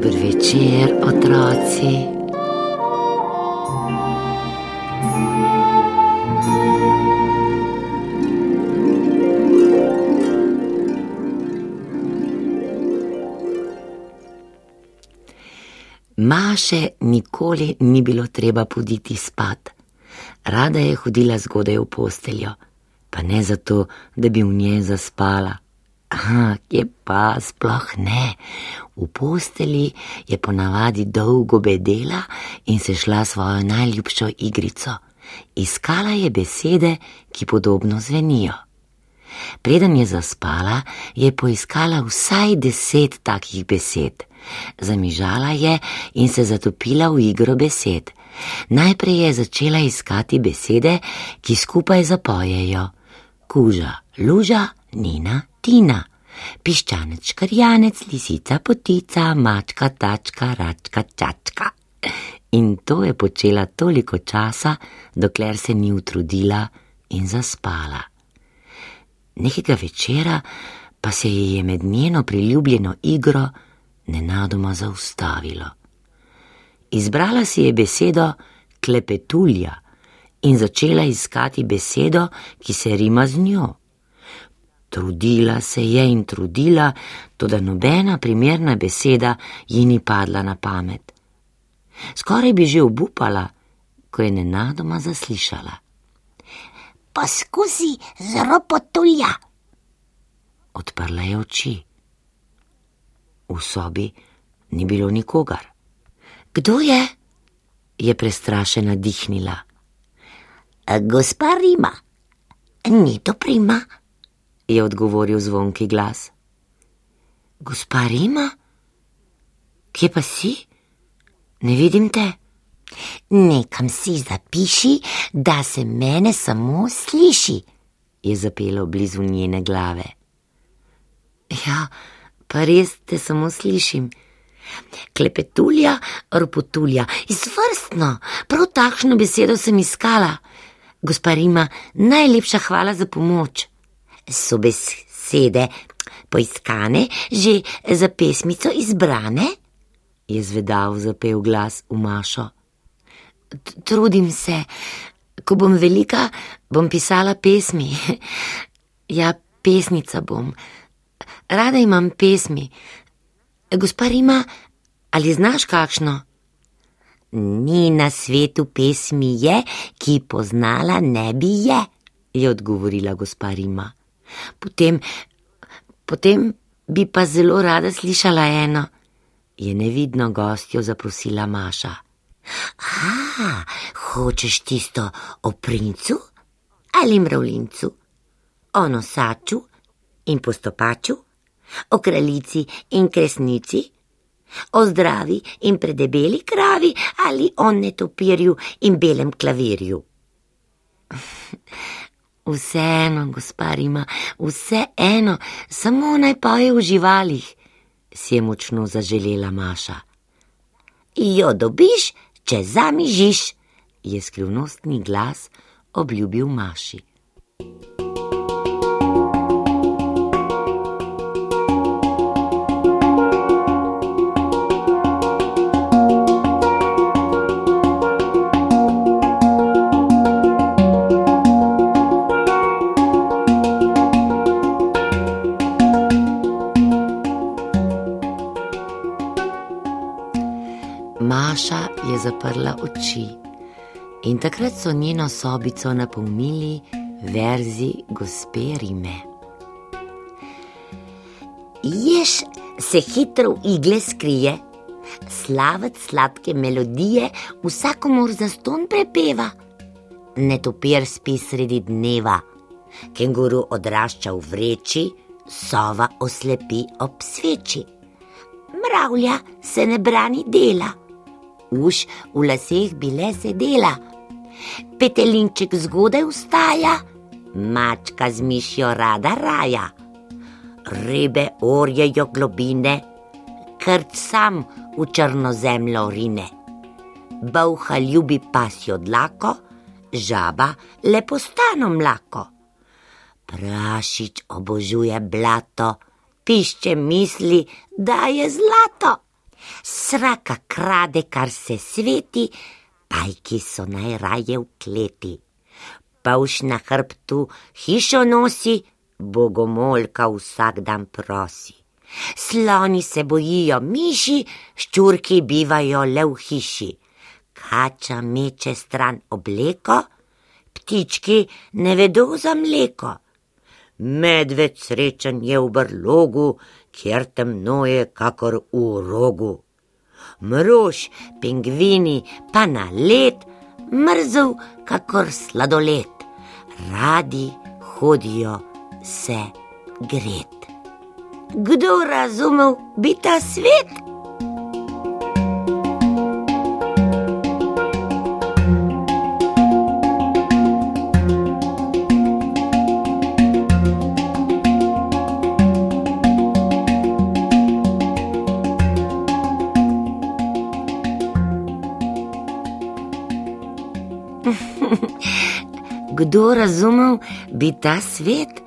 Dober večer, otroci. Maše nikoli ni bilo treba poditi spat. Rada je hodila zgodaj v posteljo, pa ne zato, da bi v njej zaspala. Aha, kje pa sploh ne. V posteli je ponavadi dolgo bedela in se šla svojo najljubšo igrico. Iskala je besede, ki podobno zvenijo. Preden je zaspala, je poiskala vsaj deset takih besed. Zamižala je in se zatopila v igro besed. Najprej je začela iskati besede, ki skupaj zapojejo: kuža, luža, nina, tina, piščanec, škarjanec, lisica, potica, mačka, tačka, račka, čačka. In to je počela toliko časa, dokler se ni utrudila in zaspala. Nekega večera pa se ji je med njeno priljubljeno igro nenadoma zaustavilo. Izbrala si je besedo klepetulja in začela iskati besedo, ki se rima z njo. Trudila se je in trudila, toda nobena primerna beseda ji ni padla na pamet. Skoraj bi že obupala, ko je nenadoma zaslišala. Poskusi z ropotulja. Odprla je oči. V sobi ni bilo nikogar. Kdo je? je prestrašena dihnila. Gospa Rima, ni to prima, je odgovoril zvonki glas. Gospa Rima, kje pa si? Ne vidim te. Nekam si zapiši, da se mene samo sliši, je zapelo blizu njene glave. Ja, pa res te samo slišim. Klepetulja, ropotulja, izvrstno, prav takšno besedo sem iskala. Gospa Rima, najlepša hvala za pomoč. So besede poiskane, že za pesmico izbrane? je zvedav zapel glas v Mašo. Trudim se, ko bom velika, bom pisala pesmi. Ja, pesnica bom. Rada imam pesmi. Gospa Rima, ali znaš kakšno? Ni na svetu pesmi je, ki poznala ne bi je, je odgovorila gospa Rima. Potem, potem bi pa zelo rada slišala eno, je nevidno gostjo zaprosila Maša. A, hočeš tisto o princu ali mravljincu, o nosaču in postopaču, o kraljici in kresnici, o zdravi in predebeli kravi ali o netopirju in belem klavirju. Vseeno, gospa Rima, vseeno, samo naj poje v živalih, si je močno zaželela Maša. Jo dobiš, če zamižiš, je skrivnostni glas obljubil Maši. Zaprla oči in takrat so njeno sobico napolnili verzi gospe Rime. Jež se hitro v igle skrije, slavec sladke melodije vsakomor za ston prepeva. Netopir spi sredi dneva, kenguru odrašča v vreči, sova oslepi ob sveči. mravlja se ne brani dela. Uš v laseh bile sedela, petelinček zgodaj vstaja, mačka z mišjo rada raja. Ribe orjejo globine, krt sam v črno zemljo rine. Bavha ljubi pasjo dlako, žaba lepo stano mlako. Prašič obožuje blato, pišče misli, da je zlato. Sraka krade, kar se sveti, pajki so najraje v kleti. Pavš na hrbtu hišo nosi, bogomolka vsak dan prosi. Sloni se bojijo miši, ščurki bivajo le v hiši. Kača meče stran obleko, ptički ne vedo za mleko. Medved srečen je v brlogu, temno je kakor v rogu. Mrož, pingvini pa na let, mrzel kakor sladoled. Radi hodijo se gret. Kdo razumel bi ta svet? Kdo razumel bi ta svet?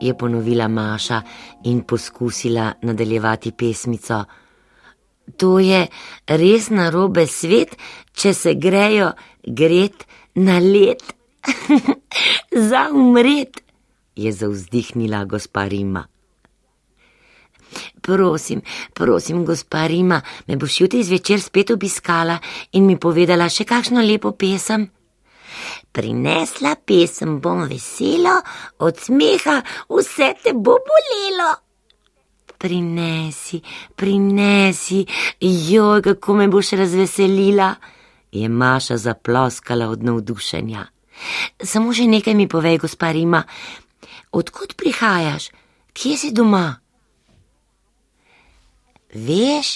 je ponovila Maša in poskusila nadaljevati pesmico. To je res narobe svet, če se grejo gret na let. Za umret, je zauzdihnila gospa Rima. Prosim, prosim, gospa Rima, me boš jutri zvečer spet obiskala in mi povedala še kakšno lepo pesem. Prinesla pesem bom veselo, od smeha vse te bo bolelo. Prinesi, prinesi, joj, kako me boš razveselila, je Maša zaploskala od navdušenja. Samo še nekaj mi povej, gospa Rima, odkud prihajaš, kje si doma? Veš,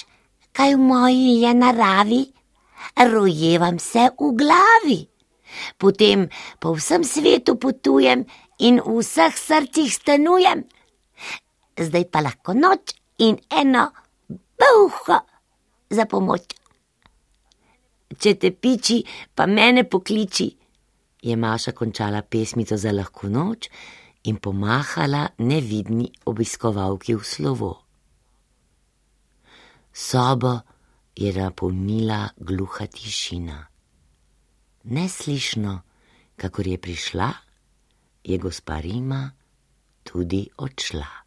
kaj v moji je naravi, rojevam se v glavi potem po vsem svetu potujem in v vseh srcih stanujem. Zdaj pa lahko noč in eno buho za pomoč. Če te piči, pa mene pokliči, je Maša končala pesmico za lahko noč in pomahala nevidni obiskovalki v slovo. Sobo je napolnila gluha tišina neslišno, kakor je prišla, je gospa Rima tudi odšla.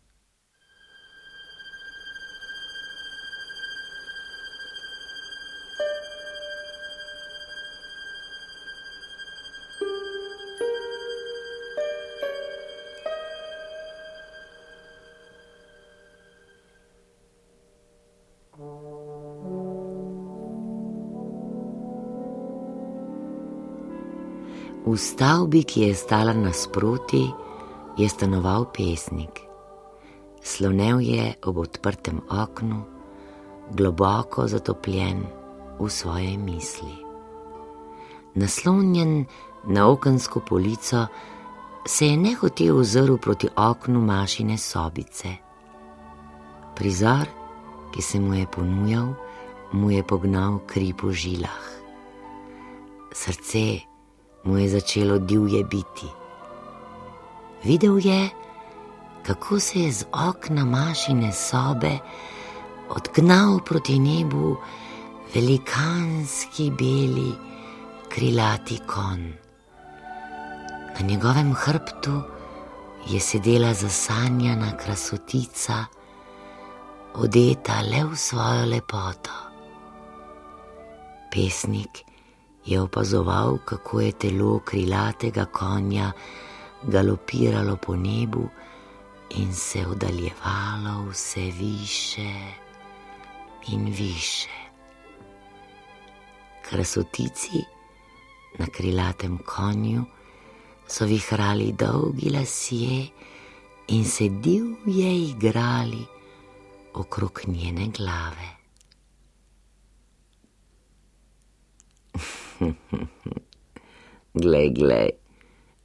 V stavbi, ki je stala nasproti, je stanoval pesnik. Slonev je ob odprtem oknu, globoko zatopljen v svoje misli. Naslonjen na okensko polico, se je nehote ozrl proti oknu mašine sobice. Prizor, ki se mu je ponujal, mu je pognal kri po žilah. Srce mu je začelo divje biti. Videl je, kako se je z okna mašine sobe odgnal proti nebu velikanski beli krilati kon. Na njegovem hrbtu je sedela zasanjana krasotica, odeta le v svojo lepoto. Pesnik je opazoval, kako je telo krilatega konja galopiralo po nebu in se oddaljevalo vse više in više. Krasotici na krilatem konju so vihrali dolgi lasje in se divje igrali okrog njene glave. glej, glej,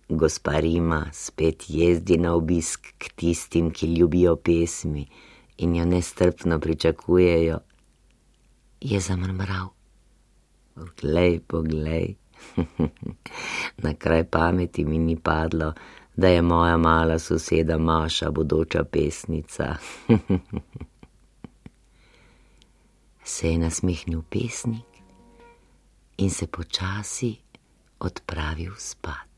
gospa Rima spet jezdi na obisk k tistim, ki ljubijo pesmi in jo nestrpno pričakujejo, je zamrmral. Glej, poglej, na kraj pameti mi ni padlo, da je moja mala soseda Maša, bodoča pesnica. se je nasmehnil pesnik in se počasi odpravil spat.